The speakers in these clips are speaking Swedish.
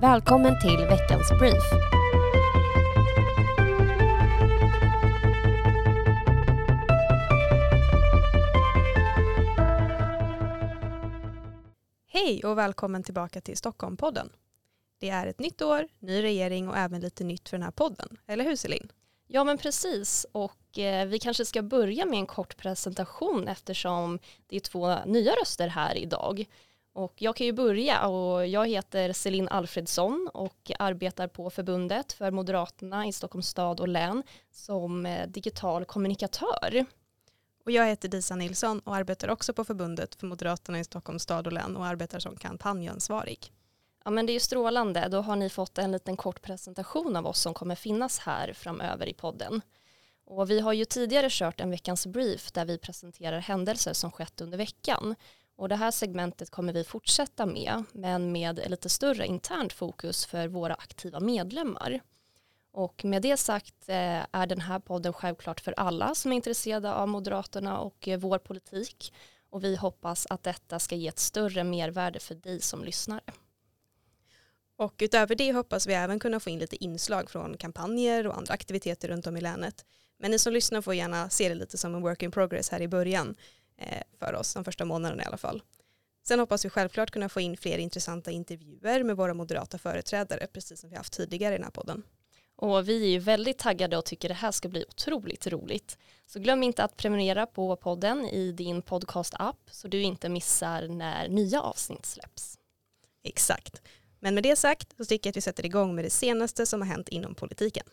Välkommen till veckans brief. Hej och välkommen tillbaka till Stockholmpodden. Det är ett nytt år, ny regering och även lite nytt för den här podden. Eller hur Celine? Ja men precis och eh, vi kanske ska börja med en kort presentation eftersom det är två nya röster här idag. Och jag kan ju börja och jag heter Celine Alfredsson och arbetar på förbundet för Moderaterna i Stockholms stad och län som eh, digital kommunikatör. Och jag heter Disa Nilsson och arbetar också på förbundet för Moderaterna i Stockholms stad och län och arbetar som kampanjansvarig. Ja men det är ju strålande, då har ni fått en liten kort presentation av oss som kommer finnas här framöver i podden. Och vi har ju tidigare kört en veckans brief där vi presenterar händelser som skett under veckan. Och det här segmentet kommer vi fortsätta med, men med lite större internt fokus för våra aktiva medlemmar. Och med det sagt eh, är den här podden självklart för alla som är intresserade av Moderaterna och eh, vår politik. Och vi hoppas att detta ska ge ett större mervärde för dig som lyssnare. Och utöver det hoppas vi även kunna få in lite inslag från kampanjer och andra aktiviteter runt om i länet. Men ni som lyssnar får gärna se det lite som en work in progress här i början för oss, de första månaderna i alla fall. Sen hoppas vi självklart kunna få in fler intressanta intervjuer med våra moderata företrädare, precis som vi haft tidigare i den här podden. Och vi är ju väldigt taggade och tycker det här ska bli otroligt roligt. Så glöm inte att prenumerera på podden i din podcast-app så du inte missar när nya avsnitt släpps. Exakt. Men med det sagt så tycker jag att vi sätter igång med det senaste som har hänt inom politiken.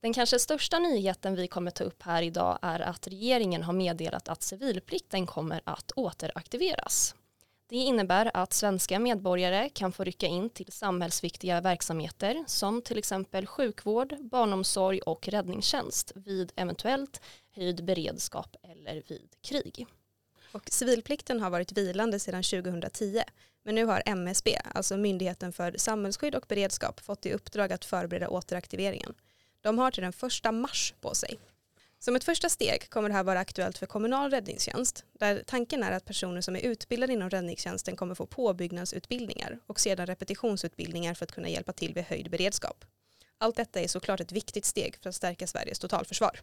Den kanske största nyheten vi kommer ta upp här idag är att regeringen har meddelat att civilplikten kommer att återaktiveras. Det innebär att svenska medborgare kan få rycka in till samhällsviktiga verksamheter som till exempel sjukvård, barnomsorg och räddningstjänst vid eventuellt höjd beredskap eller vid krig. Och civilplikten har varit vilande sedan 2010 men nu har MSB, alltså Myndigheten för samhällsskydd och beredskap, fått i uppdrag att förbereda återaktiveringen. De har till den första mars på sig. Som ett första steg kommer det här vara aktuellt för kommunal räddningstjänst där tanken är att personer som är utbildade inom räddningstjänsten kommer få påbyggnadsutbildningar och sedan repetitionsutbildningar för att kunna hjälpa till vid höjd beredskap. Allt detta är såklart ett viktigt steg för att stärka Sveriges totalförsvar.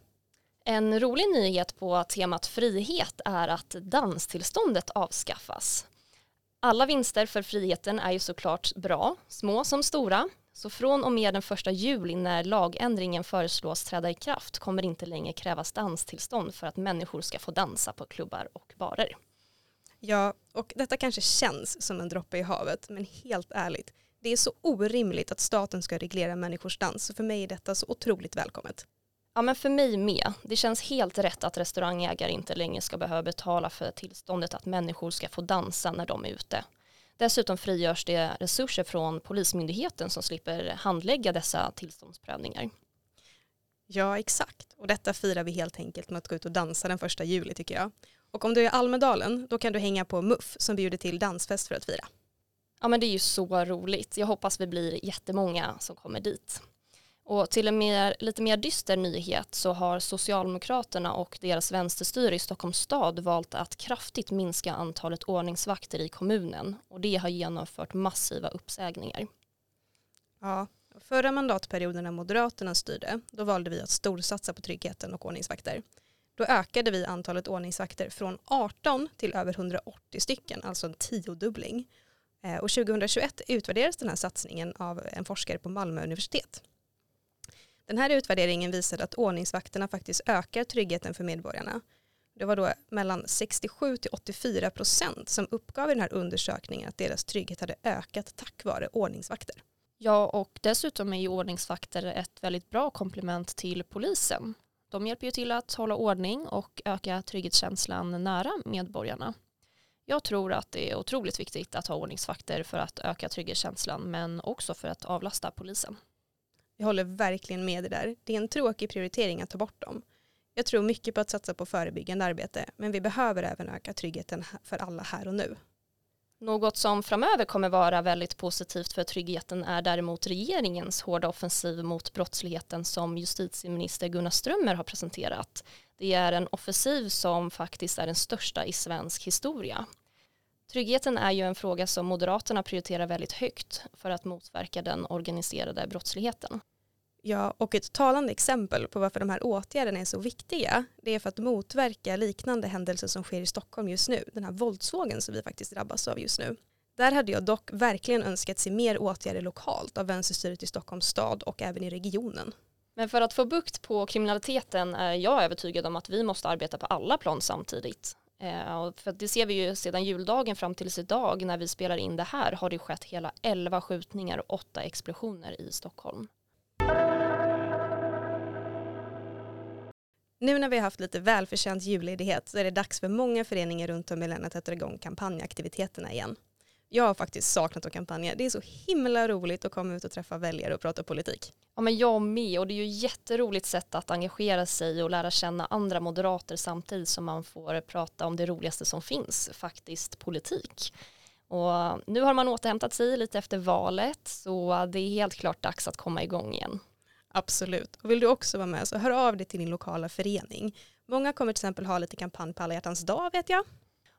En rolig nyhet på temat frihet är att danstillståndet avskaffas. Alla vinster för friheten är ju såklart bra, små som stora. Så från och med den första juli när lagändringen föreslås träda i kraft kommer det inte längre krävas danstillstånd för att människor ska få dansa på klubbar och barer. Ja, och detta kanske känns som en droppe i havet, men helt ärligt, det är så orimligt att staten ska reglera människors dans, så för mig är detta så otroligt välkommet. Ja men för mig med. Det känns helt rätt att restaurangägare inte längre ska behöva betala för tillståndet att människor ska få dansa när de är ute. Dessutom frigörs det resurser från Polismyndigheten som slipper handlägga dessa tillståndsprövningar. Ja, exakt. Och detta firar vi helt enkelt med att gå ut och dansa den första juli tycker jag. Och om du är i Almedalen, då kan du hänga på MUF som bjuder till dansfest för att fira. Ja men det är ju så roligt. Jag hoppas vi blir jättemånga som kommer dit. Och till en mer, lite mer dyster nyhet så har Socialdemokraterna och deras vänsterstyre i Stockholms stad valt att kraftigt minska antalet ordningsvakter i kommunen och det har genomfört massiva uppsägningar. Ja, förra mandatperioden när Moderaterna styrde då valde vi att storsatsa på tryggheten och ordningsvakter. Då ökade vi antalet ordningsvakter från 18 till över 180 stycken, alltså en tiodubbling. Eh, och 2021 utvärderades den här satsningen av en forskare på Malmö universitet. Den här utvärderingen visade att ordningsvakterna faktiskt ökar tryggheten för medborgarna. Det var då mellan 67 till 84 procent som uppgav i den här undersökningen att deras trygghet hade ökat tack vare ordningsvakter. Ja, och dessutom är ju ordningsvakter ett väldigt bra komplement till polisen. De hjälper ju till att hålla ordning och öka trygghetskänslan nära medborgarna. Jag tror att det är otroligt viktigt att ha ordningsvakter för att öka trygghetskänslan men också för att avlasta polisen. Jag håller verkligen med dig där. Det är en tråkig prioritering att ta bort dem. Jag tror mycket på att satsa på förebyggande arbete, men vi behöver även öka tryggheten för alla här och nu. Något som framöver kommer vara väldigt positivt för tryggheten är däremot regeringens hårda offensiv mot brottsligheten som justitieminister Gunnar Strömmer har presenterat. Det är en offensiv som faktiskt är den största i svensk historia. Tryggheten är ju en fråga som Moderaterna prioriterar väldigt högt för att motverka den organiserade brottsligheten. Ja, och ett talande exempel på varför de här åtgärderna är så viktiga, det är för att motverka liknande händelser som sker i Stockholm just nu, den här våldsvågen som vi faktiskt drabbas av just nu. Där hade jag dock verkligen önskat se mer åtgärder lokalt av vänsterstyret i Stockholms stad och även i regionen. Men för att få bukt på kriminaliteten är jag övertygad om att vi måste arbeta på alla plan samtidigt. Eh, för det ser vi ju sedan juldagen fram tills idag när vi spelar in det här har det skett hela 11 skjutningar och 8 explosioner i Stockholm. Nu när vi har haft lite välförtjänt julledighet så är det dags för många föreningar runt om i länet att dra igång kampanjaktiviteterna igen. Jag har faktiskt saknat att kampanja. Det är så himla roligt att komma ut och träffa väljare och prata politik. Ja men jag med och det är ju ett jätteroligt sätt att engagera sig och lära känna andra moderater samtidigt som man får prata om det roligaste som finns, faktiskt politik. Och nu har man återhämtat sig lite efter valet så det är helt klart dags att komma igång igen. Absolut. Och vill du också vara med så hör av dig till din lokala förening. Många kommer till exempel ha lite kampanj på alla hjärtans dag vet jag.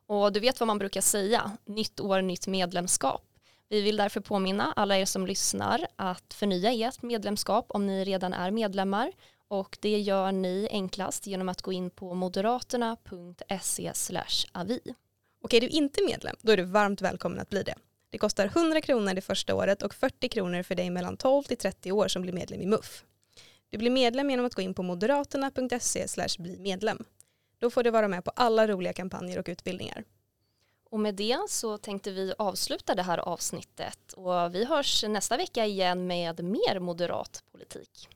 Och du vet vad man brukar säga, nytt år, nytt medlemskap. Vi vill därför påminna alla er som lyssnar att förnya ert medlemskap om ni redan är medlemmar och det gör ni enklast genom att gå in på moderaterna.se avi. Och är du inte medlem, då är du varmt välkommen att bli det. Det kostar 100 kronor det första året och 40 kronor för dig mellan 12 till 30 år som blir medlem i MUF. Du blir medlem genom att gå in på moderaterna.se bli medlem. Då får du vara med på alla roliga kampanjer och utbildningar. Och med det så tänkte vi avsluta det här avsnittet och vi hörs nästa vecka igen med mer moderat politik.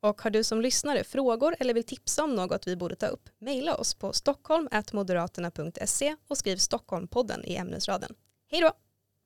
Och har du som lyssnare frågor eller vill tipsa om något vi borde ta upp, mejla oss på stockholm.moderaterna.se och skriv Stockholmpodden i ämnesraden. Hej då!